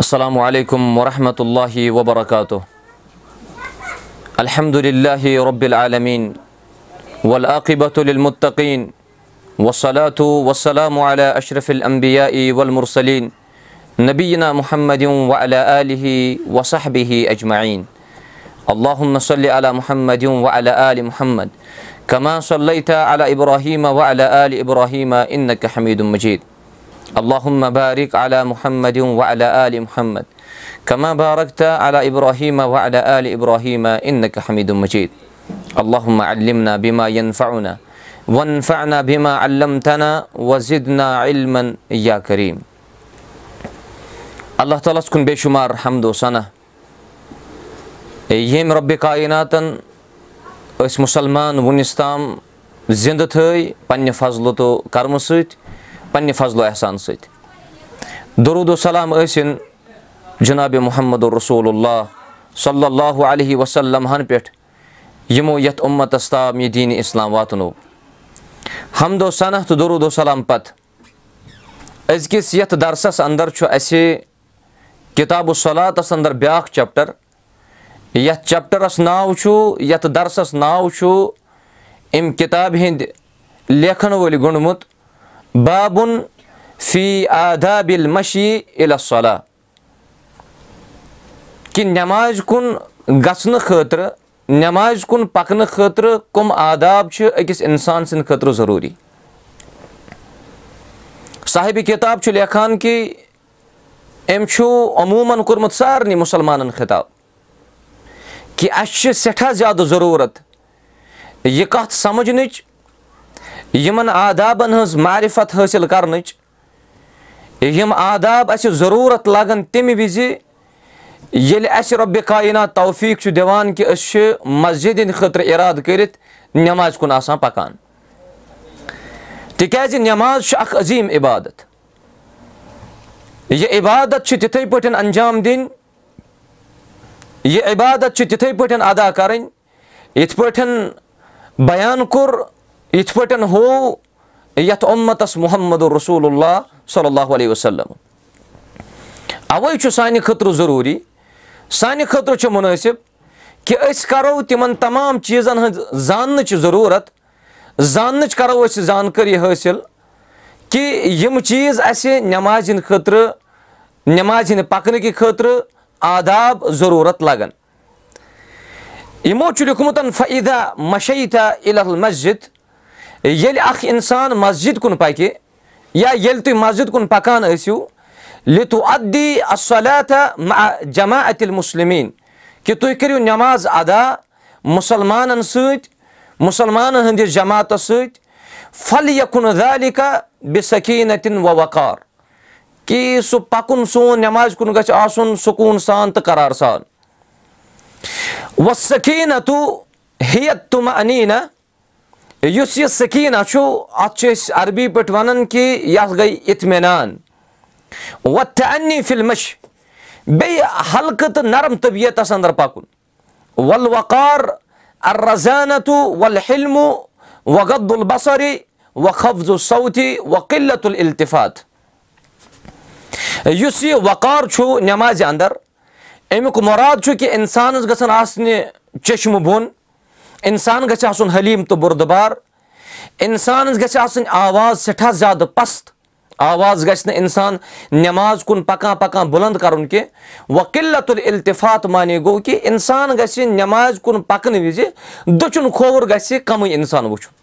السلام عليكم ورحمة الله وبركاته الحمد لله رب العالمين والآقبة للمتقين والصلاة والسلام على أشرف الأنبياء والمرسلين نبينا محمد وعلى آله وصحبه أجمعين اللهم صل على محمد وعلى آل محمد كما صليت على إبراهيم وعلى آل إبراهيم إنك حميد مجيد اللهم بارك على محمد وعلى آل محمد كما باركت على إبراهيم وعلى آل إبراهيم إنك حميد مجيد اللهم علمنا بما ينفعنا وانفعنا بما علمتنا وزدنا علما يا كريم اللہ تعالیٰ ہس کُن بے شُمار حمد ثنا ییٚمۍ رۄبِ کایناتن أسۍ مُسلمان وُنِس تام زِندٕ تھٲے پنٛنہِ فضلہٕ تہٕ کرمہٕ سۭتۍ پنٛنہِ فضلو احسان سۭتۍ دروٗد السلام ٲسِن جِنابِ محمد رسوٗل اللہ صلی اللہُ علیہ وسلم ہن پٮ۪ٹھ یِمو یَتھ اُمتس تام یہِ دیٖنہِ اِسلام واتنو حمدو صنح تہٕ دروٗد السلام پتہٕ أزکِس یَتھ درسس انٛدر چھُ اَسہِ کِتابُ صلاتس انٛدر بیٛاکھ چیپٹر یَتھ چیپٹرس ناو چھُ یَتھ درسس ناو چھُ اَمہِ کِتابہِ ہِنٛدۍ لیکھن وٲلۍ گوٚنڈمُت بابُن فی آدابِل مشی اِلصلہ کہِ نٮ۪مازِ کُن گژھنہٕ خٲطرٕ نٮ۪مازِ کُن پکنہٕ خٲطرٕ کٕم آداب چھِ أکِس اِنسان سٕنٛدِ خٲطرٕ ضروٗری۔ صاحبِ کِتاب چھُ لیکھان کہِ أمۍ چھُ عموٗمن کوٚرمُت سارنٕے مُسلمانن خطاب کہِ اَسہِ چھِ سٮ۪ٹھاہ زیادٕ ضروٗرت یہِ کَتھ سمجھنٕچ یِمن آدابن ہٕنٛز معرفت حٲصِل کرنٕچ یِم آداب اَسہِ ضروٗرت لگان تَمہِ وِزِ ییٚلہِ اَسہِ رۄبہِ کاینات توفیٖق چھُ دِوان کہِ أسۍ چھِ مسجِد ہِنٛدِ خٲطرٕ اِرادٕ کٔرِتھ نٮ۪مازِ کُن آسان پکان تِکیازِ نٮ۪ماز چھُ اکھ عظیٖم عبادت یہِ عبادت چھِ تِتھٕے پٲٹھۍ انجام دِنۍ یہِ عبادت چھِ تِتھٕے پٲٹھۍ ادا کرٕنۍ یِتھ پٲٹھۍ بیان کوٚر یِتھ پٲٹھۍ ہوو یتھ اُمتس محمد رسول اللہ صلی اللہ علیہ وسلم اوے چھُ سانہِ خٲطرٕ ضروٗری سانہِ خٲطرٕ چھُ مُنٲسِب کہِ أسۍ کرو تِمن تمام چیٖزن ہٕنٛز زاننٕچ ضروٗرت زاننٕچ کرو أسۍ زانکٲری حٲصِل کہِ یِم چیٖز اَسہِ نٮ۪مازِ ہِنٛدِ خٲطرٕ نٮ۪مازِ ہِنٛدِ پکنہٕ کہِ خٲطرٕ آداب ضروٗرت لگان یِمو چھُ لیوٗکھمُت فعیٖدا مشیٖتا مسجِد ییٚلہِ اکھ اِنسان مسجِد کُن پکہِ یا ییٚلہِ تُہۍ مسجِد کُن پکان ٲسِو لِتو ادی اصلاتہ جمع اتِل مُسلِمیٖن کہِ تُہۍ کٔرِو نٮ۪ماز ادا مُسلمانن سۭتۍ مُسلمانن ہٕنٛدِس جماعتس سۭتۍ پھل یکُن دالِکا بِ سکیٖنتِن و وقار کہِ سُہ پکُن سون نٮ۪مازِ کُن گژھِ آسُن سکوٗن سان تہٕ قرار سان و سکیٖنتو ہیت تُم انیٖنا یُس یہِ سکیٖنا چھُ اتھ چھِ أسۍ عربی پٲٹھۍ ونان کہِ یتھ گٔے اطمِنان وۄتھِ انی فِلمش بیٚیہِ ہلکہٕ تہٕ نرم طبیعتس انٛدر پکُن ول وقار ارزانتو ول وغد البصری و خفظ الصوتھی و قلت الطفات یُس یہِ وقار چھُ نٮ۪مازِ انٛدر امیُک مُراد چھُ کہِ انسانس گژھن آسنہِ چشمہٕ بۄن انسان گژھِ آسُن حلیٖم تہٕ بُردُبار انسانس گژھِ آسٕنۍ آواز سٮ۪ٹھاہ زیادٕ پست آواز گژھِ نہٕ انسان نٮ۪ماز کُن پکان پکان بُلنٛد کرُن کینٛہہ قِلت الطفات مانے گوٚو کہِ انسان گژھِ نٮ۪مازِ کُن پکنہٕ وِزِ دٔچھُن کھووُر گژھِ کمٕے انسان وٕچھُن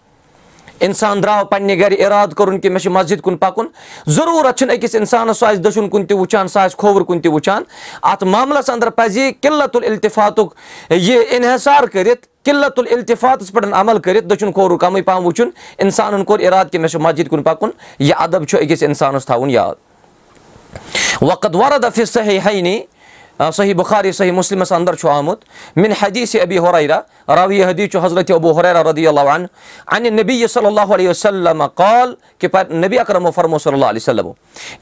انسان درٛاو پننہِ گرِ ارادٕ کوٚرُن کہِ مےٚ چھُ مسجِد کُن پکُن ضروٗرت چھُنہٕ أکِس انسانس سُہ آسہِ دٔچھُن کُن تہِ وٕچھان سُہ آسہِ کھووُر کُن تہِ وٕچھان اتھ معاملس انٛدر پزِ قِلت الطفاتُک یہِ انحصار کٔرِتھ قِلت الطفاتس پٮ۪ٹھ عمل کٔرِتھ دٔچھُن کھووُر کمٕے پہم وٕچھُن انسانن کوٚر ارادٕ کہِ مےٚ چھُ مسجِد کُن پکُن یہِ ادب چھُ أکِس انسانس تھاوُن یاد۔ وقت وردفِ صحیح ہینی صحیح بُخاری صحیح مُسلِمس انٛدر چھُ آمُت مِن حدیٖث ابی ہُریرا راوی حدیٖث چھُ حضرت ابوٗ ہُریرا رضی اللہ عنہ انہِ نبی صلی اللہ علیہ وسلم قال کہِ نبی اکرمو فرمو صلی اللہ علیہ وسلم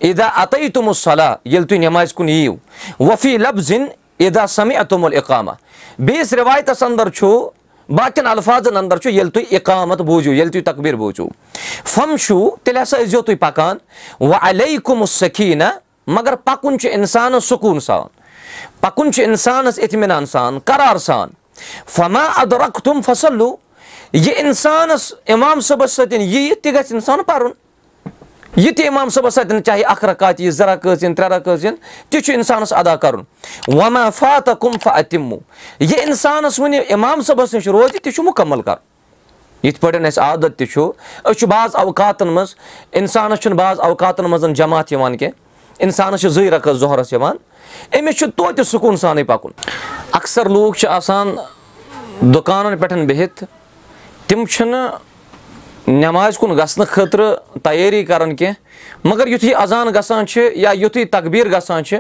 عیدا عطے تُمُ صلح ییٚلہِ تُہۍ نٮ۪مازِ کُن یِیِو وفی لفظِن عیدا سمی اتُمُل اِقامہ بیٚیِس رِوایتس انٛدر چھُ باقین الفاظن اندر چھُ ییٚلہِ تُہۍ اِقامت بوٗزِو ییٚلہِ تُہۍ تقبیٖر بوٗزِو فم چھُو تیٚلہِ ہسا ٲسۍ زیو تُہۍ پکان پکُن چھُ اِنسانس سکوٗن سان قرار سان فما ادرک تُم فصلو یہِ اِنسانس اِمام صٲبس سۭتۍ یہِ تہِ گژھِ اِنسان پرُن یہِ تہِ اِمام صٲبس سۭتۍ چاہے اکھ رکات یی زٕ رکٲژ یِن ترٛےٚ رکٲژ یِن تہِ چھُ اِنسانس ادا کرُن وما فات کُم فمو یہِ اِنسانس وُنہِ اِمام صٲبس نِش روزِ تہِ چھُ مُکمل کرُن یِتھ پٲٹھۍ اَسہِ عادت تہِ چھُ أسۍ چھِ بعض اوقاتن منٛز اِنسانس چھُنہٕ بعض اوقاتن منٛز جماعت یِوان کینٛہہ اِنسانس چھِ زٕے رقس ظہرس یِوان۔ أمِس چھُ توتہِ سکوٗن سانٕے پکُن اکثر لوٗکھ چھِ آسان دُکانن پٮ۪ٹھ بِہِتھ تِم چھِنہٕ نٮ۪مازِ کُن گژھنہٕ خٲطرٕ تیٲری کران کینٛہہ مگر یُتھُے اذان گژھان چھِ یا یُتھُے تقبیٖر گژھان چھِ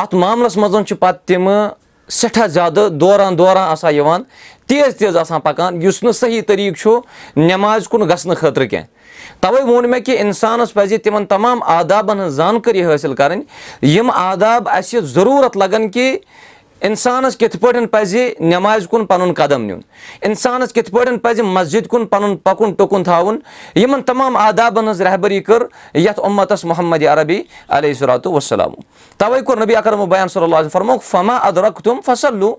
اَتھ معاملس منٛز چھِ پتہٕ تِمہٕ سٮ۪ٹھاہ زیادٕ دوران دوران آسان یِوان تیز تیز آسان پکان یُس نہٕ صحیح طٔریٖقہٕ چھُ نٮ۪مازِ کُن گژھنہٕ خٲطرٕ کینٛہہ توے ووٚن مےٚ کہِ اِنسانس پزِ تِمن تمام آدابن ہٕنٛز زانکٲری حٲصِل کرٕنۍ یِم آداب اَسہِ ضروٗرت لگان کہِ اِنسانس کِتھ پٲٹھۍ پزِ نٮ۪مازِ کُن پنُن قدم نیُن۔ اِنسانس کِتھ پٲٹھۍ پزِ مسجِد کُن پنُن پکُن ٹُکُن تھاوُن۔ یِمن تمام آدابن ہٕنٛز رہبری کٔر یتھ اُمتس محمد عربی علیہ صلاتُ وسلام توے کوٚر نبی اکرم بیان صلی اللہ فرموک فما ادرک تِم فصل لوٗ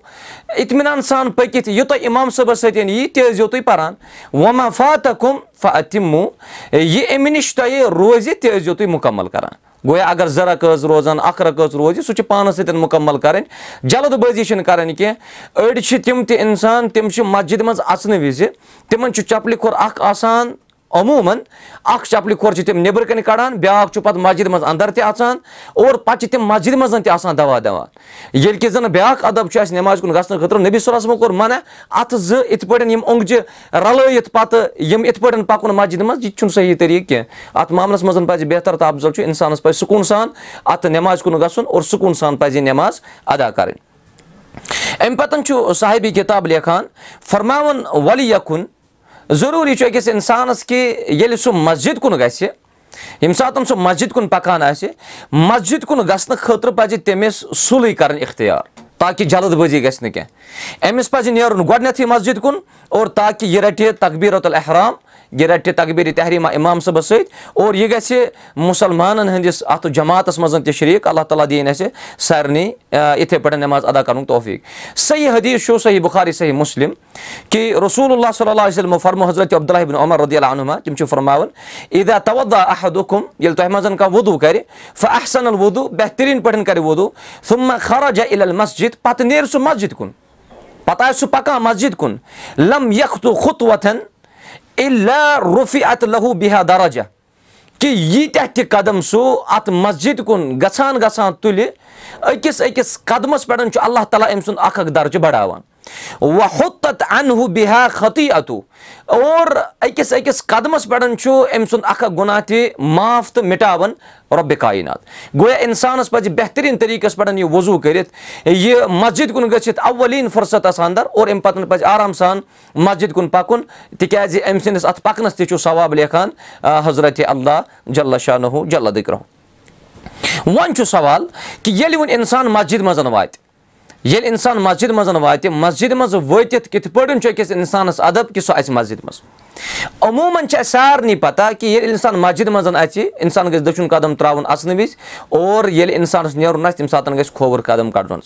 اطمِنان سان پٔکِتھ یوٗتاہ اِمام صٲبس سۭتۍ یی تہِ ٲسۍ زیو تُہۍ پران۔ وما فاتہ کُم فتمو یہِ اَمہِ نِش تۄہہِ روزِ تہِ ٲسۍ زیو تُہۍ مُکمل کران گویا اگر زٕ رکٲژ روزان اکھ رکٲژ روزِ سُہ چھُ پانس سۭتۍ مُکمل کرٕنۍ جلد بٲزی چھِنہٕ کرٕنۍ کینٛہہ أڑۍ چھِ تِم تہِ اِنسان تِم چھِ مسجِد منٛز اَژنہٕ وِزِ تِمن چھُ چپلہِ کھۄر اکھ آسان عموٗمن اکھ چپلہِ کھۄر چھِ تِم نیبرٕ کَنۍ کڑان بیاکھ چھُ پَتہٕ مسجِد منٛز اَندر تہِ اَژان اور پَتہٕ چھِ تِم مسجِد منٛز تہِ آسان دوا دِوان ییٚلہِ کہِ زَن بیاکھ اَدب چھُ اَسہِ نٮ۪مازِ کُن گژھنہٕ خٲطرٕ نبی صلمو کوٚر مَنا اَتھٕ زٕ یِتھ پٲٹھۍ یِم اوٚنگجہِ رلٲیِتھ پَتہٕ یِم یِتھ پٲٹھۍ پَکُن مسجِد منٛز یہِ تہِ چھُنہٕ صحیح طٔریٖقہٕ کیٚنٛہہ اَتھ معاملَس منٛز پَزِ بہتر تہٕ اَفضل چھُ اِنسانَس پَزِ سکوٗن سان اَتھ نٮ۪مازِ کُن گژھُن اور سکوٗن سان پَزِ یہِ نٮ۪ماز اَدا کَرٕنۍ اَمہِ پَتہٕ چھُ صاحبی کِتاب لیکھان فرماوُن ولی یکُن ضروٗری چھُ أکِس اِنسانَس کہِ ییٚلہِ سُہ مسجِد کُن گژھِ ییٚمہِ ساتہٕ سُہ مسجِد کُن پَکان آسہِ مسجِد کُن گژھنہٕ خٲطرٕ پَزِ تٔمِس سُلٕے کَرٕنۍ اِختِیار تاکہِ جلد بٲزی گژھِ نہٕ کیٚنٛہہ أمِس پَزِ نیرُن گۄڈنیٚتھٕے مسجِد کُن اور تاکہِ یہِ رَٹہِ تقبیٖرت الحرام یہِ رَٹہِ تقبیٖر تحریٖما اِمام صٲبَس سۭتۍ اور یہِ گژھِ مُسلمانن ہٕنٛدِس اَتھ جماعتس منٛز تہِ شریٖک۔ اللہ تعالیٰ دِیِنۍ اَسہِ سارنٕے یِتھٕے پٲٹھۍ نٮ۪ماز ادا کَرنُک توفیٖق۔ صحیح حدیٖث چھُ صحیح بُخاری صحیح مُسلِم کہِ رسوٗل اللہ صلی اللہ وسلم فرمو حضرت عمر رضی اللہ عنما تِم چھِ فرماوان عیدا تودا احدُم ییٚلہِ تۄہہِ منٛز کانٛہہ وُدوٗ کَرِ فحسن الوُدوٗ بہتریٖن پٲٹھۍ کَرِ وُدوٗ خراجا عل المسجِد پَتہٕ نیرِ سُہ مسجِد کُن۔ پَتہٕ آسہِ سُہ پَکان مسجِد کُن۔ لم یختہٕ خُت وۄتھن روفی اتہٕ لہوٗ بِہا دَراجا کہِ ییٖتیاہ تہِ قدم سُہ اَتھ مسجِد کُن گژھان گژھان تُلہِ أکِس أکِس قدمَس پٮ۪ٹھ چھُ اللہ تعالیٰ أمۍ سُنٛد اکھ اکھ درجہِ بَڑاوان وَ ہوٚت اَنہٕ بِہا خطی اَتوٗ اور أکِس أکِس قدمَس پٮ۪ٹھ چھُ أمۍ سُنٛد اکھ اکھ گُناہ تہِ معاف تہٕ مِٹاوان رۄبہِ کاینات گویا اِنسانَس پَزِ بہتریٖن طٔریٖقَس پٮ۪ٹھ یہِ وضوٗ کٔرِتھ یہِ مسجِد کُن گٔژھِتھ اولیٖن فُرصتَس اَندَر اور اَمہِ پَتہٕ پَزِ آرام سان مسجِد کُن پَکُن تِکیازِ أمۍ سٕنٛدِس اَتھ پَکنَس تہِ چھُ ثواب لیکھان حضرتِ اللہ جلّہ شاہ جلد دِکرو وۄنۍ چھُ سوال کہِ ییٚلہِ وۄنۍ اِنسان مسجِد منٛز واتہِ ییٚلہِ اِنسان مسجِد منٛز واتہِ مسجِد منٛز وٲتِتھ کِتھ پٲٹھۍ چھُ أکِس اِنسانَس اَدب کہِ سُہ اَژِ مسجِد منٛز عموٗمَن چھِ اَسہِ سارنٕے پَتہ کہِ ییٚلہِ اِنسان مسجِد منٛز اَژِ اِنسان گژھِ دٔچھُن قدم ترٛاوُن اَژنہٕ وِزِ اور ییٚلہِ اِنسانَس نیرُن آسہِ تَمہِ ساتہٕ گژھِ کھووُر قدم کَڑُن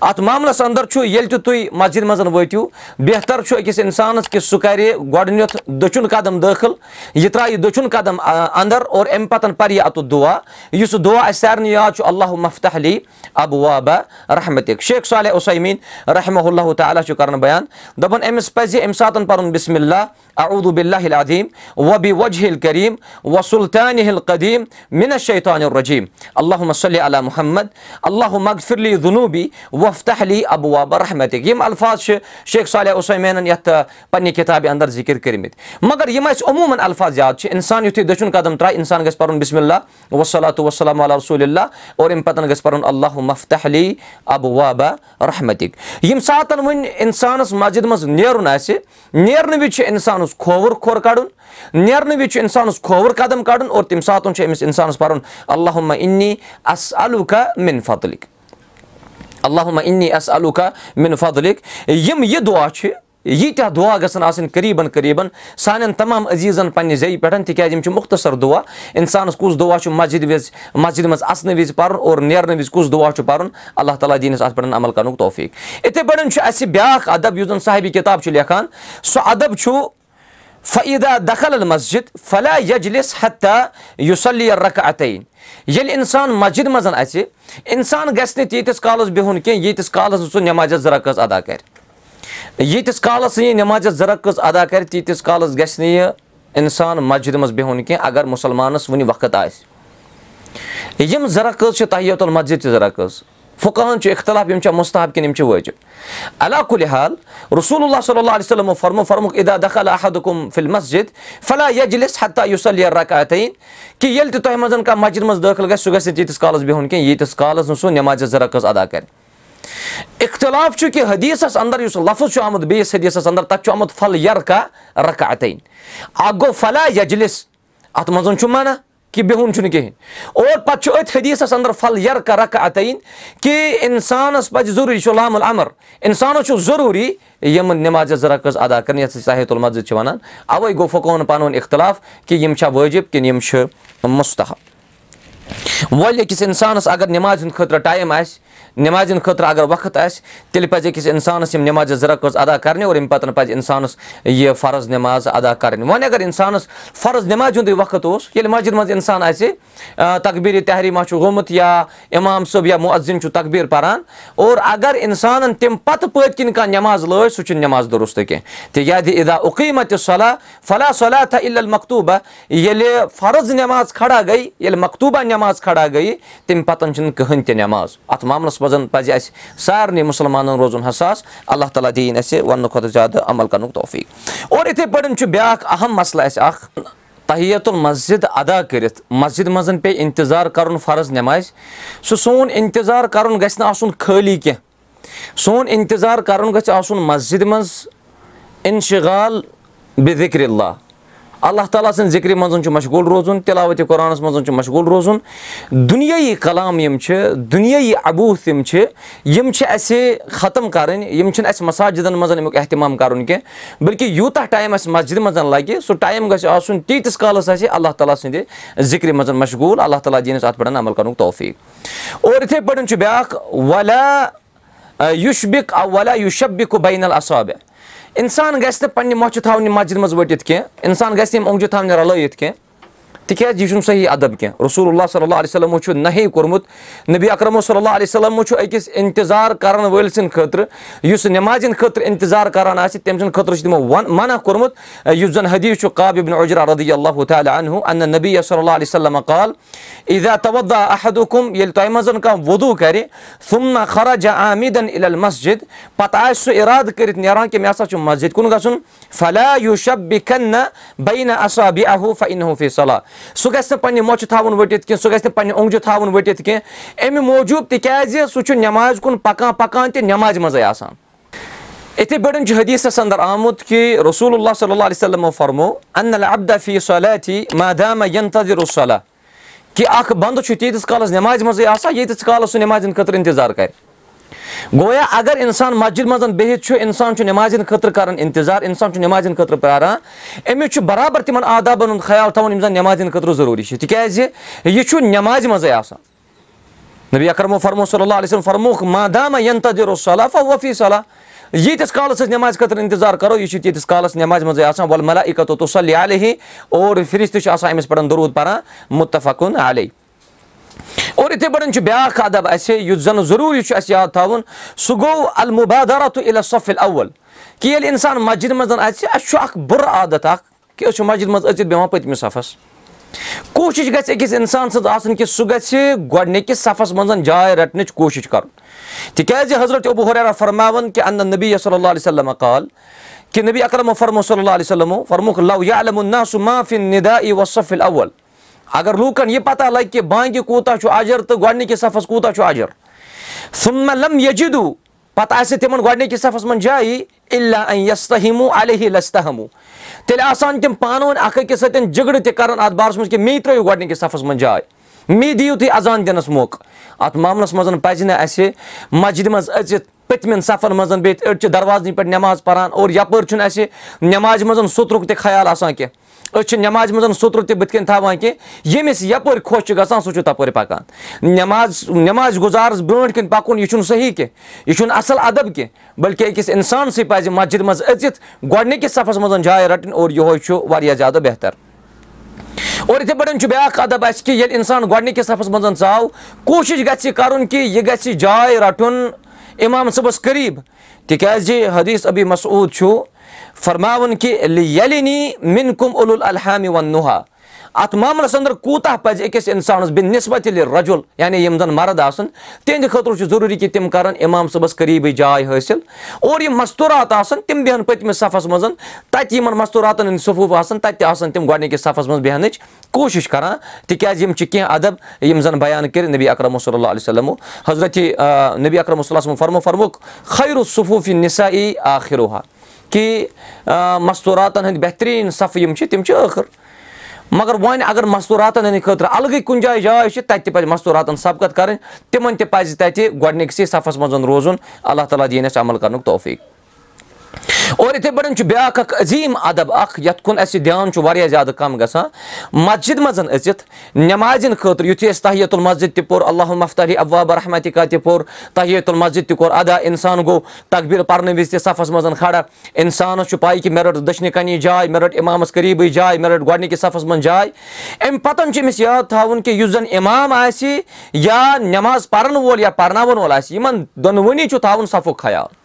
اَتھ معاملَس اَندَر چھُ ییٚلہِ تہِ تُہۍ مسجِد منٛز وٲتِو بہتر چھُ أکِس اِنسانَس کہِ سُہ کَرِ گۄڈٕنیٚتھ دٔچھُن قدم دٲخٕل یہِ ترٛایہِ دٔچھُن قدم اَندَر اور اَمہِ پَتہٕ پَرِ یہِ اَتُتھ دُعا یُس دُعا اَسہِ سارنٕے یاد چھُ اللہُ مفتح علی ابہٕ وابا رحمتِک شیخ صالح عُسمیٖن رحمہ اللہ تعالیٰ چھُ کَران بیان دَپان أمِس پَزِ اَمہِ ساتہٕ پَرُن بِسمِ اللہ اعوٗدُ بِاللہ عدیٖم وبِ وجہل کریٖم و سُلطانہِ ہِل قدیٖم مِنت شیطان الرجیٖم اللہُ صلی علیٰ محمد اللہُ مغفرلی ذُنوٗبی وفتح علی ابہٕ وابا رحمتِک یِم الفاظ چھِ شیخ صالح عُسمیٖنَن یَتھ پنٛنہِ کِتابہِ اَندَر ذِکِر کٔرمٕتۍ مگر یِم اَسہِ عموٗمَن الفاظ یاد چھِ اِنسان یُتھُے دٔچھُن قدم ترٛایہِ اِنسان گژھِ پَرُن بِسمِ اللہ وصلاتُ وسلم رسوٗل اللہ اور اَمہِ پَتہٕ گژھِ پَرُن اللہُ مفتح علی ابہٕ وابا رحمتِک۔ ییٚمہِ ساتہٕ وۄنۍ اِنسانَس مسجِد منٛز نیرُن آسہِ نیرنہٕ وِزِ چھُ اِنسانَس کھووُر کھۄر کَڑُن نیرنہٕ وِزِ چھُ اِنسانَس کھووُر قدم کَڑُن اور تَمہِ ساتہٕ چھُ أمِس اِنسانَس پَرُن اللہُ اِنی اَس الُکا مِن فتلِک اللہُ اِنی اَس الُکا مِن فتلِک یِم یہِ دُعا چھِ ییٖتیٛاہ دُعا گژھن آسٕنۍ قریٖبن قریٖبن سانٮ۪ن تمام عزیٖزن پنٕنہِ زیٚیہِ پٮ۪ٹھ تِکیازِ یِم چھِ مُختصر دُعا اِنسانس کُس دُعا چھُ مسجِد وِزِ مسجِد منٛز اَژنہٕ وِزِ پَرُن اور نیرنہٕ وِزِ کُس دُعا چھُ پَرُن اللہ تعالیٰ دیٖنَس اَتھ پٮ۪ٹھ عمل کَرنُک توفیٖق۔ یِتھٕے پٲٹھۍ چھُ اَسہِ بیاکھ اَدب یُس زَن صاحبی کِتاب چھُ لیکھان سُہ اَدب چھُ فعیٖدا دخل المسجِد فلا یجلِس حتہ یُس علی رق عطعیٖن ییٚلہِ اِنسان مسجِد منٛز اَژِ اِنسان گژھِ نہٕ تیٖتِس کالَس بِہُن کیٚنٛہہ ییٖتِس کالَس سُہ نٮ۪مازِ زٕ رقٕژ ادا کَرِ ییٖتِس کالَس نہٕ یہِ نٮ۪مازِ زٕ رقٕژ ادا کَرِ تیٖتِس کالَس گژھِ نہٕ یہِ اِنسان مسجِد منٛز بِہُن کیٚنٛہہ اگر مُسلمانَس وُنہِ وقت آسہِ۔ یِم زٕ رقٕژ چھِ تحیت المسجِد تہِ زٕ رقٕژ فُکان چھُ اِختِلاف یِم چھا مُستحب کِنہٕ یِم چھِ وٲجِب اللہ کُلہِ حال رسول اللہ صلی اللہ علیہ وسلم فرمو فرمُک اِدا دخل احدُم فِل مسجِد فلاح یجلِس حتہ یُس علی رکعتعیٖن کہِ ییٚلہِ تہِ تۄہہِ منٛز کانٛہہ مسجِد منٛز دٲخِل گژھِ سُہ گژھِ نہٕ تیٖتِس کالَس بِہُن کیٚنٛہہ ییٖتِس کالَس نہٕ سُہ نٮ۪مازِ زٕ رقٕژ ادا کَرِ اِختِلاف چھُ کہِ حدیٖثس اَنٛدر یُس لفظ چھُ آمُت بیٚیِس حدیٖثس اَنٛدر تَتھ چھُ آمُت پھل یرکا رکعتعیٖن اکھ گوٚو فلاح یجلِس. اَتھ منٛز چھُ مَنا کہِ بِہُن چھُنہٕ کِہینۍ اور پَتہٕ چھُ أتھۍ حدیٖثَس اَنٛدر پھل یرکا رکا عطعیٖن کہِ اِنسانَس پَزِ ضروٗری چھُ لام العمر اِنسانَس چھُ ضروٗری یِم نٮ۪مازِ زٕ رقٕز ادا کَرٕنۍ یَتھ أسۍ صحت المسجِد چھِ وَنان اَوے گوٚو فکون ؤنۍ اِختِلاف کہِ یِم چھا وٲجِب کِنہٕ یِم چھِ مُستحب. وۄلۍ أکِس اِنسانَس اگر نٮ۪مازِ ہِنٛدِ خٲطرٕ ٹایم آسہِ نٮ۪مازِ خٲطرٕ اگر وقت آسہِ تیٚلہِ پَزِ أکِس اِنسانَس یِم نٮ۪مازِ زٕ رقٕز ادا کَرنہِ اور اَمہِ پَتہٕ پَزِ اِنسانَس یہِ فرض نٮ۪ماز ادا کَرٕنۍ وۄنۍ اگر اِنسانَس فرض نٮ۪مازِ ہُنٛدُے وقت اوس ییٚلہِ مسجِد منٛز اِنسان آسہِ تقبیٖر تحریٖما چھُ گوٚمُت یا اِمام صٲب یا مُعزِن چھُ تقبیٖر پَران اور اگر اِنسانَن تَمہِ پَتہٕ پٔتۍ کِنۍ کانٛہہ نٮ۪ماز لٲج سُہ چھُنہٕ نٮ۪ماز دُرُستہٕ کینٛہہ۔ تِکیازِ اِدا اُقیٖمت صلح فلاح صلح تھا عل المختوٗبہ ییٚلہِ فرض نٮ۪ماز کھڑا گٔے ییٚلہِ مختوٗبہ نٮ۪ماز کھڑا گٔے تَمہِ پَتہٕ چھُنہٕ کٕہٕنۍ تہِ نٮ۪ماز اَتھ معاملَس پَزِ اَسہِ سارنٕے مُسلمانن روزُن حساس اللہ تعالیٰ دِیِن اَسہِ وَننہٕ کھۄتہٕ زیادٕ عمل کَرنُک توفیٖق اور یِتھٕے پٲٹھۍ چھُ بیاکھ اَہم مَسلہٕ اَسہِ اکھ تحیت المسجِد ادا کٔرِتھ مسجِد منٛز پیٚیہِ اِنتِظار کَرُن فرض نٮ۪مازِ سُہ سون اِنتِظار کَرُن گژھِ نہٕ آسُن خٲلی کیٚنٛہہ سون اِنتِظار کَرُن گژھِ آسُن مسجِد منٛز اِنشِغال بے اللہ اللہ تعالیٰ سٕنٛدِ ذِکرِ منٛز چھُ مشغوٗل روزُن تِلاوتِ قۄرانَس منٛز چھُ مشغوٗل روزُن دُنیٲیی کلام یِم چھِ دُنیٲیی عبوٗس یِم چھِ یِم چھِ اَسہِ ختم کَرٕنۍ یِم چھِنہٕ اَسہِ مَساجِدَن منٛز اَمیُک احتِمام کَرُن کینٛہہ بٔلکہِ یوٗتاہ ٹایم اَسہِ مسجِد منٛز لَگہِ سُہ ٹایم گژھِ آسُن تیٖتِس کالَس آسہِ اللہ تعالیٰ سٕنٛدِ ذِکرِ منٛز مشغوٗل اللہ تعالیٰ دِیٖنَس اَتھ پٮ۪ٹھ عمل کَرنُک توفیٖق اور یِتھَے پٲٹھۍ چھُ بیٛاکھ ولا یُشبِک ولا یوٗشبِک بین الصابہِ اِنسان گژھِ نہٕ پَنٕنہِ مۄچھِ تھاونہِ مسجِد منٛز ؤٹِتھ کیٚنٛہہ اِنسان گژھِ یِم اوٚنٛگجہِ تھاونہِ رلٲیِتھ کیٚنٛہہ تِکیازِ یہِ چھُنہٕ صحیح اَدب کیٚنٛہہ رسول اللہ صلی اللہ علیہ وسلمو چھُ نہے کوٚرمُت نبی اکرم صلی اللہ علیہ وسلمو چھُ أکِس اِنتِظار کرن وٲلۍ سٕنٛدِ خٲطرٕ یُس نٮ۪مازِ ہِنٛدِ خٲطرٕ اِنتِظار کران آسہِ تٔمۍ سٕنٛدِ خٲطرٕ چھُ تِمو وَنہ کوٚرمُت یُس زَن حدیٖث چھُ قابِبن عجرا رضی اللہ تعالیٰ انہُ انّا نبی صلی اللہ علیہ وسلم ییٚلہِ تۄہہِ منٛز کانٛہہ وضوٗ کرِ خراجا عامِدن اِل مسجِد پتہٕ آسہِ سُہ اِرادٕ کٔرِتھ نیران کہِ مےٚ ہسا چھُ مسجِد کُن گژھُن فلا یوٗشب بِکھن نہ بینا اصابی اہوٗ فی صلح سُہ گژھِ نہٕ پَنٕنہِ مۄچھِ تھاوُن ؤٹِتھ کیٚنٛہہ سُہ گژھِ نہٕ پَنٕنہِ اوٚنٛگجہِ تھاوُن ؤٹِتھ کیٚنٛہہ اَمہِ موٗجوٗب تِکیازِ سُہ چھُ نؠمازِ کُن پَکان پَکان تہِ نؠمازِ منٛزٕے آسان۔ یِتھٕے پٲٹھۍ چھُ حدیٖثس اَنٛدر آمُت کہِ رسول اللہ صلی اللہ علیہ وسلمو فرمو ان ابدفی صلیتھی ماداما صلح کہِ اکھ بنٛدٕ چھُ تیٖتِس کالس نؠمازِ منٛزٕے آسان ییٖتِس کالس سُہ نؠمازِ ہِنٛدِ خٲطرٕ اِنتِظار کرِ گویا اگر اِنسان مسجِد منٛز بِہِتھ چھُ اِنسان چھُ نؠمازِ ہِنٛدِ خٲطرٕ کران اِنتِظار اِنسان چھُ نؠمازِ ہِنٛدِ خٲطرٕ پیاران أمِس چھُ برابر تِمن آدابن ہُنٛد خیال تھاوُن یِم زَن نؠمازِ خٲطرٕ ضروٗری چھِ۔ تِکیازِ یہِ چھُ نؠمازِ منٛزٕے آسان۔ نبی اکرمو فرمو صلی اللہ علیہ فرموکھ ماداما صلح وفی صلح ییٖتِس کالس أسۍ نؠمازِ خٲطرٕ اِنتِظار کرو یہِ چھُ تیٖتِس کالس نؠمازِ منٛزٕے آسان۔ وَل ملا اِکتو صلی علیہ اور فرِست تہِ چھُ آسان أمِس پؠٹھ دوٗد پَران مُتفقُن علی اور یِتھٕے پٲٹھۍ چھُ بیاکھ اَدب اَسہِ یُس زَن ضروٗری چھُ اَسہِ یاد تھاوُن سُہ گوٚو المُبادارت صفِل اول کہِ ییٚلہِ اِنسان مسجِد منٛز اَژِ اَسہِ چھُ اکھ بُرٕ عادت اکھ کہِ أسۍ چھِ مسجِد منٛز أژِتھ بیٚہوان پٔتمِس صفس کوٗشِش گژھِ أکِس اِنسان سٕنٛز آسٕنۍ کہِ سُہ گژھِ گۄڈٕنِکِس صفس منٛز جاے رَٹنٕچ کوٗشِش کَرُن تِکیازِ حضرت عبوٗ ہُریرا فرماوان کہِ اَن نبی صلی اللہ علیہ وسلم کال کہِ نبی اکرم فرمو صلی اللہ علیہ وسلمو فرمُکھ لو یا علم نا سُہ معافِن نِدا ای وصفِل اول اگر لوٗکن یہِ پتہ لگہِ کہِ بانگہِ کوٗتاہ چھُ اجر تہٕ گۄڈٕنِکِس صفس کوٗتاہ چھُ اجر سُم لم یجدوٗ پتہٕ آسہِ تِمن گۄڈٕنِکِس صفس منٛز یستہمو علیہ لستہمو تیٚلہِ آسان تِم پانہٕ ؤنۍ اکھ أکِس سۭتۍ جگڑٕ تہِ کران اتھ بارس منٛز کہِ مے ترٲیِو گۄڈٕنِکِس صفس منٛز جاے مے دِیِو تُہۍ اذان دِنس موقعہٕ اتھ معاملس منٛز پزِ نہٕ اسہِ مسجِدِ منٛز أژِتھ پٔتمٮ۪ن صفن منٛز بِہِتھ أڑۍ چھِ دروازنٕے پٮ۪ٹھ نٮ۪ماز پران اور یَپٲرۍ چھُنہٕ اَسہِ نٮ۪مازِ منٛز سُترُک تہِ خیال آسان کینٛہہ۔ أسۍ چھِ نٮ۪مازِ منٛز سُترٕ تہِ بٕتھِ کَنۍ تھاوان کینٛہہ ییٚمِس یَپٲرۍ خۄش چھُ گژھان سُہ چھُ تَپٲرۍ پَکان۔ نٮ۪ماز نٮ۪مازِ گُزارَس برونٛٹھ کَنۍ پَکُن یہِ چھُنہٕ صحیح کینٛہہ۔ یہِ چھُنہٕ اَصٕل اَدب کینٛہہ بٔلکہِ أکِس اِنسانسٕے پَزِ مَسجِد منٛز أژِتھ گۄڈٕنِکِس صفس منٛز جاے رَٹٕنۍ اور یِہوے چھُ واریاہ زیادٕ بہتر۔ اور یِتھٕے پٲٹھۍ چھُ بیاکھ اَدب اَسہِ کہِ ییٚلہِ اِنسان گۄڈٕنِکِس صفس منٛز ژاو کوٗشِش گژھِ یہِ کَرُن کہِ یہِ گژھِ جاے رَٹُن اِمام صٲبَس قریٖب تِکیازِ حدیٖث ابی مسعوٗد چھُ فرماوُن کہِ ییٚلہِ مِن کُم اُل الحامہِ وَن نُہا اَتھ معاملَس اَندَر کوٗتاہ پَزِ أکِس اِنسانَس بِن نِسبت ییٚلہِ رجُل یعنی یِم زَن مَرٕد آسَن تِہنٛدِ خٲطرٕ چھُ ضروٗری کہِ تِم کَرَن اِمام صٲبَس قریٖبٕے جاے حٲصِل اور یِم مَستوٗرات آسَن تِم بیٚہن پٔتمِس صفس منٛز تَتہِ یِمن مَستوٗراتَن ہٕنٛدۍ صفوٗف آسَن تَتہِ تہِ آسَن تِم گۄڈٕنِکِس صفس منٛز بیٚہنٕچ کوٗشِش کران تِکیازِ یِم چھِ کیٚنٛہہ اَدب یِم زَن بیان کٔرۍ نبی اکرم صلی اللہ علیہ وسلمو حضرتِ نبی اکرم صلی اللہ فرمو فرمُک خیرُ صفوٗفی نِسا ای آخِروٗہا کہِ مَستوٗراتَن ہٕنٛدۍ بہتریٖن صفہٕ یِم چھِ تِم چھِ ٲخٕر مگر وۄنۍ اگر مَستوٗراتَن ہٕنٛدِ خٲطرٕ الگٕے کُنہِ جایہِ جاے چھِ تَتہِ تہِ پَزِ مَستوٗراتَن سَبقت کَرٕنۍ تِمن تہِ پَزِ تَتہِ گۄڈٕنِکسٕے صفس منٛز روزُن اللہ تعالیٰ دِیِنۍ اَسہِ عمل کَرنُک توفیٖق اور یِتھٕے پٲٹھۍ چھُ بیاکھ اکھ عظیٖم اَدب اکھ یَتھ کُن اَسہِ دیان چھُ واریاہ زیادٕ کَم گژھان مَسجِد منٛز أژِتھ ہِنٛدۍ خٲطرٕ یِتھُے اَسہِ تحیت المسجد تہِ پوٚر اللہُ مفتری اباب رحمتِکا تہِ پوٚر تحیت المسجد تہِ کوٚر ادا اِنسان گوٚو تقبیٖر پَرنہٕ وِزِ تہِ صفس منٛز کھڑا اِنسانَس چھُ پاے کہِ مےٚ رٔٹ دٔچھنہِ کَنی جاے مےٚ رٔٹ اِمامَس قریٖبٕے جاے مےٚ رٔٹ گۄڈٕنِکِس صفس منٛز جاے اَمہِ پَتہٕ چھُ أمِس یاد تھاوُن کہِ یُس زَن اِمام آسہِ یا نؠماز پَرن وول یا پَرناوَن وول آسہِ یِمن دۄنوٕنی چھُ تھاوُن صفُک خیال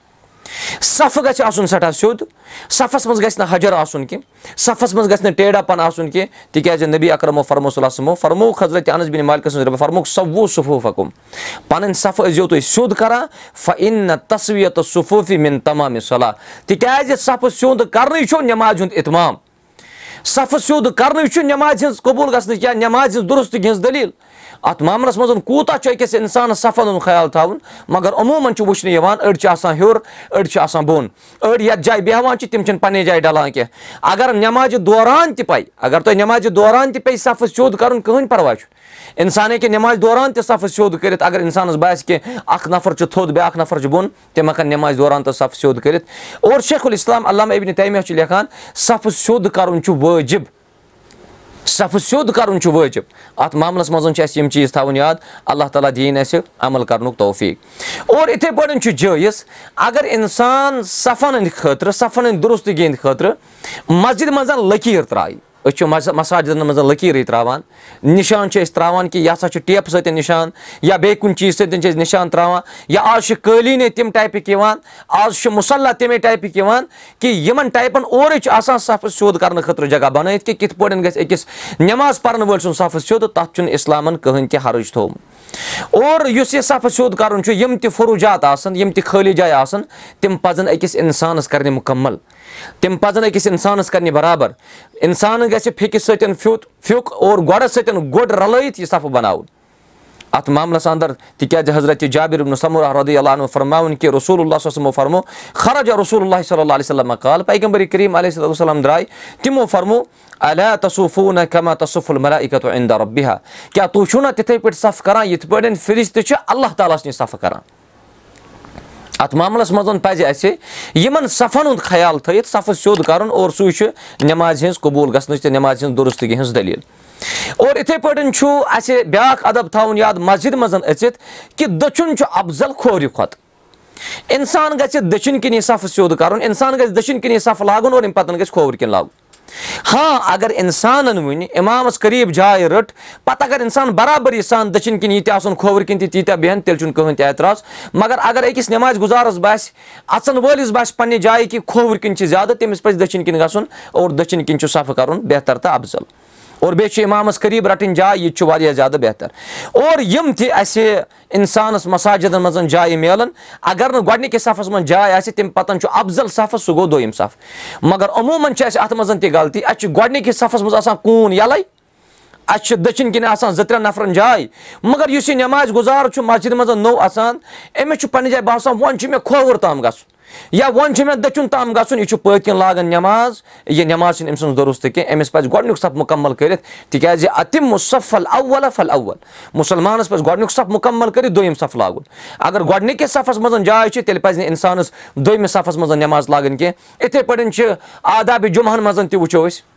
صفہٕ گژھِ آسُن سٮ۪ٹھاہ سیوٚد صفس منٛز گژھِ نہٕ حجر آسُن کینٛہہ صفس منٛز گژھِ نہٕ ٹیڈا پن آسُن کینٛہہ تِکیازِ نبی اکرمو فرمو صلی سمو فرموک حضرت انس بِن مالکہٕ سٕنٛز فرموک سووُہ صفوٗف حکُم پنٕنۍ صفہٕ ٲسۍزیو تُہۍ سیوٚد کران اِن نہ تصویر تہٕ صفوٗفی مِن تمام صلح تِکیازِ صفہٕ سیوٚد کرنٕے چھُ نؠمازِ ہُنٛد اِتمام صفہٕ سیوٚد کرنٕے چھُ نؠمازِ ہِنٛز قبوٗل گژھنٕچ یا نؠمازِ ہِنٛز دُرُستگی ہِنٛز دٔلیٖل اَتھ معاملَس منٛز کوٗتاہ چھُ أکِس اِنسانَس صفن ہُنٛد خیال تھاوُن مگر عموٗمَن چھُ وٕچھنہٕ یِوان أڑۍ چھِ آسان ہیوٚر أڑۍ چھِ آسان بۄن أڑۍ یَتھ جایہِ بیٚہوان چھِ تِم چھِنہٕ پَنٕنہِ جایہِ ڈَلان کیٚنٛہہ اگر نؠمازِ دوران تہِ پَے اگر تۄہہِ نؠمازِ دوران تہِ پیٚیہِ صفہٕ سیوٚد کَرُن کٕہٕنۍ پَرواے چھُنہٕ اِنسان ہیٚکہِ نؠمازِ دوران تہِ صفہٕ سیوٚد کٔرِتھ اگر اِنسانَس باسہِ کہِ اکھ نفر چھُ تھوٚد بیاکھ نفر چھُ بۄن تِم ہٮ۪کن نؠمازِ دوران تہٕ صفہٕ سیوٚد کٔرِتھ اور شیخ الاسلام علامہ ابنہِ تیمیا چھُ لیکھان صفہٕ سیوٚد کَرُن چھُ وٲجِب صفہٕ سیوٚد کَرُن چھُ وٲجِب اَتھ معاملَس منٛز چھِ اَسہِ یِم چیٖز تھاوٕنۍ یاد اللہ تعالیٰ دِیِنۍ اَسہِ عمل کَرنُک توفیٖق اور یِتھَے پٲٹھۍ چھُ جٲیِز اگر اِنسان صفن ہٕنٛدِ خٲطرٕ صفن ہٕنٛدِ دُرُستگی ہِنٛدِ خٲطرٕ مسجِد منٛز لٔکیٖر ترٛایہِ أسۍ چھِ مَساجِدَن منٛز لٔکیٖرٕے ترٛاوان نِشان چھِ أسۍ ترٛاوان کہِ یہِ ہسا چھُ ٹیپہٕ سۭتۍ نِشان یا بیٚیہِ کُنہِ چیٖز سۭتۍ چھِ أسۍ نِشان ترٛاوان یا آز چھِ قٲلیٖنے تِم ٹایپٕکۍ یِوان آز چھُ مُصلح تَمے ٹایپٕکۍ یِوان کہِ یِمن ٹایپَن اورٕے چھُ آسان صفہٕ سیوٚد کرنہٕ خٲطرٕ جگہ بَنٲیِتھ کہِ کِتھ پٲٹھۍ گژھِ أکِس نؠماز پَرن وٲلۍ سُنٛد صفہٕ سیوٚد تَتھ چھُنہٕ اِسلامَن کٕہٕنۍ تہِ حرٕج تھوٚومُت۔ اور یُس یہِ صفہٕ سیوٚد کَرُن چھُ یِم تہِ فروٗجات آسان یِم تہِ خٲلی جایہِ آسان تِم پَزن أکِس اِنسانَس کَرنہِ مُکمل تِم پَزن أکِس اِنسانَس کَرنہِ برابر۔ اِنسانَس گژھِ پھیٚکہِ سۭتۍ پھیُت پھیُک اور گۄڈٕ سۭتۍ گۄڈٕ رلٲیِتھ یہِ صفہٕ بَناوُن۔ اَتھ معاملَس اَندَر تِکیازِ حضرت جابِر سمرا رۄدی اللہ فرماوُن کہِ رسول اللہ صمو فرمو خرجا رسول اللہ صلی اللہ علیہ وسلم کال پیغمبر کریٖم علیہ صلاتُ وسلم درٛاے تِمو فرمو علیٰ تصوٗفوٗ کما تصف الملکت اِندا ربِہا کیٛاہ تُہۍ چھُو نہ تِتھٕے پٲٹھۍ صف کران؟ یِتھ پٲٹھۍ فرِج تہِ چھِ اللہ تعالیٰ ہَس نِش صفہٕ کران اَتھ معاملَس منٛز پَزِ اَسہِ یِمن صفن ہُنٛد خیال تھٲیِتھ صفہٕ سیوٚد کَرُن اور سُے چھُ نؠمازِ ہِنٛز قبوٗل گژھنٕچ تہٕ نؠمازِ ہِنٛز دُرُستگی ہٕنٛز دٔلیٖل اور یِتھٕے پٲٹھۍ چھُ اَسہِ بیاکھ اَدب تھاوُن یاد مسجِد منٛز أژِتھ کہِ دٔچھُن چھُ اَفضل کھورِ کھۄتہٕ اِنسان گژھِ دٔچھِنۍ کِنی صفہٕ سیوٚد کَرُن اِنسان گژھِ دٔچھِنۍ کِنی صفہٕ لاگُن اور اَمہِ پَتہٕ گژھِ کھووُر کِنۍ لاگُن ہاں اگر اِنسانن وُنہِ اِمامَس قریٖب جاے رٔٹ پَتہٕ اگر اِنسان برابری سان دٔچھِنۍ کِنۍ ییٖتیٛاہ آسُن کھووُرۍ کِنۍ تہِ تیٖتیٛاہ بیٚہن تیٚلہِ چھُنہٕ کٕہٕنۍ تہِ اعتراض مگر اگر أکِس نؠمازِ گُزارَس باسہِ اَژَن وٲلِس باسہِ پَنٕنہِ جایہِ کہِ کھووُرۍ کِنۍ چھِ زیادٕ تٔمِس پَزِ دٔچھِنۍ کِنۍ گژھُن اور دٔچھِنۍ کِنۍ چھُ صفہٕ کَرُن بہتر تہٕ اَفضل اور بیٚیہِ چھُ اِمامَس قریٖب رَٹٕنۍ جاے یہِ تہِ چھُ واریاہ زیادٕ بہتر اور یِم تہِ اَسہِ اِنسانَس مَساجِدَن منٛز جایہِ میلان اَگر نہٕ گۄڈٕنِکِس صفس منٛز جاے آسہِ تَمہِ پَتہٕ چھُ اَفضل صفہٕ سُہ گوٚو دوٚیِم صفہٕ مگر عموٗمَن چھِ اَسہِ اَتھ منٛز تہِ غلطی اَسہِ چھُ گۄڈٕنِکِس صفس منٛز آسان کوٗن یَلے اَسہِ چھِ دٔچھِنۍ کِنۍ آسان زٕ ترٛٮ۪ن نَفرَن جاے مگر یُس یہِ نؠمازِ گُزار چھُ مَسجِد منٛز نوٚو اَژان أمِس چھُ پَنٕنہِ جایہِ باسان وۄنۍ چھُ مےٚ کھووُر تام گژھُن یا وۄنۍ چھُ مےٚ دٔچھُن تام گژھُن یہِ چھُ پٔتۍ کِنۍ لاگان نٮ۪ماز یہِ نٮ۪ماز چھِنہٕ أمۍ سٕنٛز دُرُست کینٛہہ أمِس پَزِ گۄڈنیُک صف مُکمل کٔرِتھ تِکیازِ اَتِم مُصف الاول فل اول مُسلمانَس پَزِ گۄڈنیُک صف مُکمل کٔرِتھ دوٚیِم صف لاگُن اگر گۄڈنِکِس صفس منٛز جاے چھِ تیٚلہِ پَزِ نہٕ اِنسانَس دوٚیمِس صفس منٛز نٮ۪ماز لاگٕنۍ کینٛہہ اِتھٕے پٲٹھۍ چھِ آدابِ جُمعہن منٛز تہِ وٕچھو أسۍ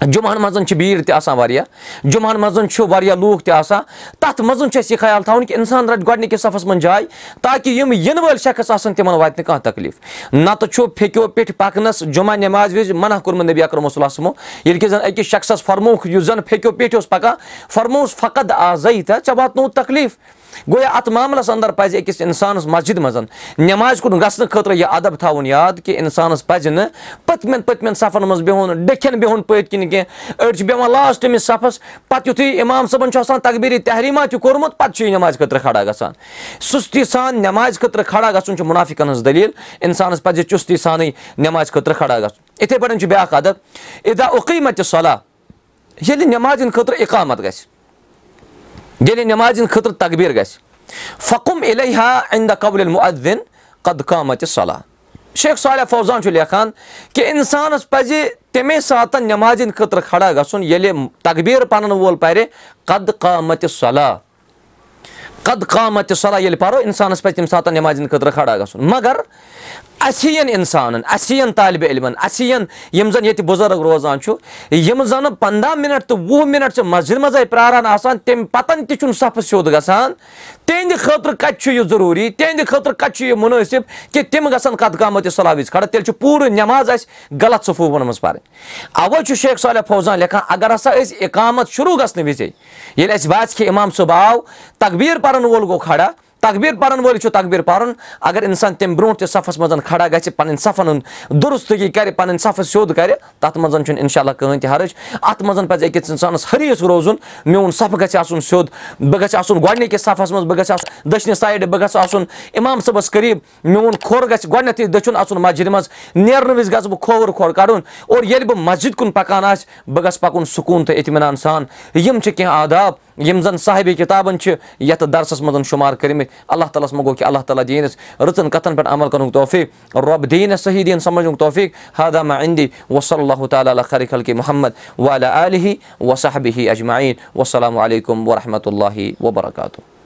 جُمعہن منٛز چھِ بھیٖڑ تہِ آسان واریاہ جُمعہن منٛز چھُ واریاہ لوٗکھ تہِ آسان تَتھ منٛز چھُ اَسہِ یہِ خیال تھاوُن کہِ اِنسان رَٹہِ گۄڈنِکِس صفس منٛز جاے تاکہِ یِم یِنہٕ وٲلۍ شخص آسان تِمن واتہِ نہٕ کانٛہہ تکلیٖف۔ نتہٕ چھُ پھیٚکیو پیٚٹھۍ پَکنَس جُمعہ نٮ۪مازِ وِزِ منع کوٚرمُت نبی اکرم ییٚلہِ کہِ زَن أکِس شخصس فرمووُکھ یُس زَن پھیٚکیو پیٚٹھۍ اوس پَکان فرمووُس فقط آزٲیی تہٕ ژےٚ واتنووُتھ تکلیٖف گویا اَتھ معاملَس اَندر پَزِ أکِس اِنسانَس مسجِد منٛز نٮ۪مازِ کُن گژھنہٕ خٲطرٕ یہِ اَدب تھاوُن یاد کہِ اِنسانَس پَزِ نہٕ پٔتمٮ۪ن پٔتمٮ۪ن صفن منٛز بِہُن ڈٔکھٮ۪ن بِہُن پٔتۍ کِنۍ کینٛہہ أڑۍ چھِ بیٚہوان لاسٹٔمِس صفس پَتہٕ یِتھُے اِمام صٲبن چھُ آسان تقبیٖری تحریٖما تہِ کوٚرمُت پَتہٕ چھُ یہِ نٮ۪مازِ خٲطرٕ کھڑا گژھان سُستی سان نٮ۪مازِ خٲطرٕ کھڑا گژھُن چھُ مُنافِقن ہٕنٛز دٔلیٖل اِنسانَس پَزِ چُستی سانٕے نٮ۪مازِ خٲطرٕ کھڑا گژھُن یِتھٕے پٲٹھۍ چھُ بیاکھ اَدب اِدا اُقیٖمت صلح ییٚلہِ نٮ۪مازِ ہِنٛدۍ خٲطرٕ اِقامت گژھِ ییٚلہِ نٮ۪مازِ ہِنٛدۍ خٲطرٕ تقبیٖر گژھِ فقم اِلیحا اِندا قبل المعدِن قد قامتِ صلح شیخ صالح فوزان چھُ لیکھان کہِ اِنسانَس پَزِ تَمے ساتہٕ نٮ۪مازِ ہِنٛدۍ خٲطرٕ کھڑا گژھُن ییٚلہِ تقبیٖر پَنُن وول پَرِ قد قامتِ صلح قد قامتِ صلح ییٚلہِ پَرو اِنسانَس پَزِ تَمہِ ساتہٕ نٮ۪مازِ ہِنٛدۍ خٲطرٕ کھڑا گژھُن مگر ہِوٮ۪ن اِنسانَن ہِوٮ۪ن طالبہِ علمَن ہِوٮ۪ن یِم زَن ییٚتہِ بُزرٕگ روزان چھُ یِم زَن پنٛداہ مِنٹ تہٕ وُہ مِنٹ چھِ مسجِد منٛزٕے پیاران آسان تَمہِ پَتَن تہِ چھُنہٕ صفہٕ سیوٚد گژھان تِہنٛدِ خٲطرٕ کَتہِ چھُ یہِ ضروٗری تِہنٛدِ خٲطرٕ کَتہِ چھُ یہِ مُنٲسِب کہِ تِم گژھن قد قامتہِ صلح وِزِ کھڑا تیٚلہِ چھُ پوٗرٕ نٮ۪ماز اَسہِ غلط صفوٗفَن منٛز پَرٕنۍ اَوَے چھُ شیخ صالح فوزان لیکھان اگر ہسا أسۍ اِقامت شروٗع گژھنہٕ وِزے ییٚلہِ اَسہِ باسہِ کہِ اِمام صٲب آو تقبیٖر پَرَن وول گوٚو کھڑا تقبیٖر پَرن وٲلۍ چھُ تقبیٖر پَرُن اگر اِنسان تَمہِ برونٛٹھ تہِ صفس منٛز کھڑا گژھِ پَنٕنۍ صفن ہُنٛد دُرُستگی کرِ پَنٕنۍ صفہٕ سیوٚد کرِ تَتھ منٛز چھُنہٕ اِنشاء اللہ کٕہٕنۍ تہِ حرٕج اَتھ منٛز پَزِ أکِس اِنسانَس حریٖص روزُن میون صفہٕ گژھِ آسُن سیوٚد بہٕ گژھِ آسُن گۄڈٕنِکِس صفس منٛز بہٕ گژھِ آسُن دٔچھنہِ سایڈٕ بہٕ گژھٕ آسُن اِمام صٲبَس قریٖب میون کھۄر گژھِ گۄڈٕنیتھٕے دٔچھُن اَژُن مسجِد منٛز نیرنہٕ وِزِ گژھٕ بہٕ کھووُر کھۄر کَڑُن اور ییٚلہِ بہٕ مسجِد کُن پَکان آسہِ بہٕ گژھٕ پَکُن سکوٗن تہٕ اطمِنان سان یِم چھِ کیٚنٛہہ آداب یِم زَن صاحبِ کِتابَن چھِ یَتھ دَرسَس منٛز شُمار کٔرمٕتۍ اللہ تعالیٰ ہَس منٛز گوٚو کہِ اللہ تعالیٰ دیٖنَس رٕژَن کَتھَن پٮ۪ٹھ عمل کَرنُک توفیٖق رۄب دیٖنَس صحیح دیٖن سَمجھنُک توفیٖق ہادامہ اِندی وصلی اللہُ تعالیٰ خرِ خلقِ محمد والیٰ علیہِ وصحبہِ اجمعیٖن وسلامُ علیکُم ورحمتہ اللہ وبرکاتہ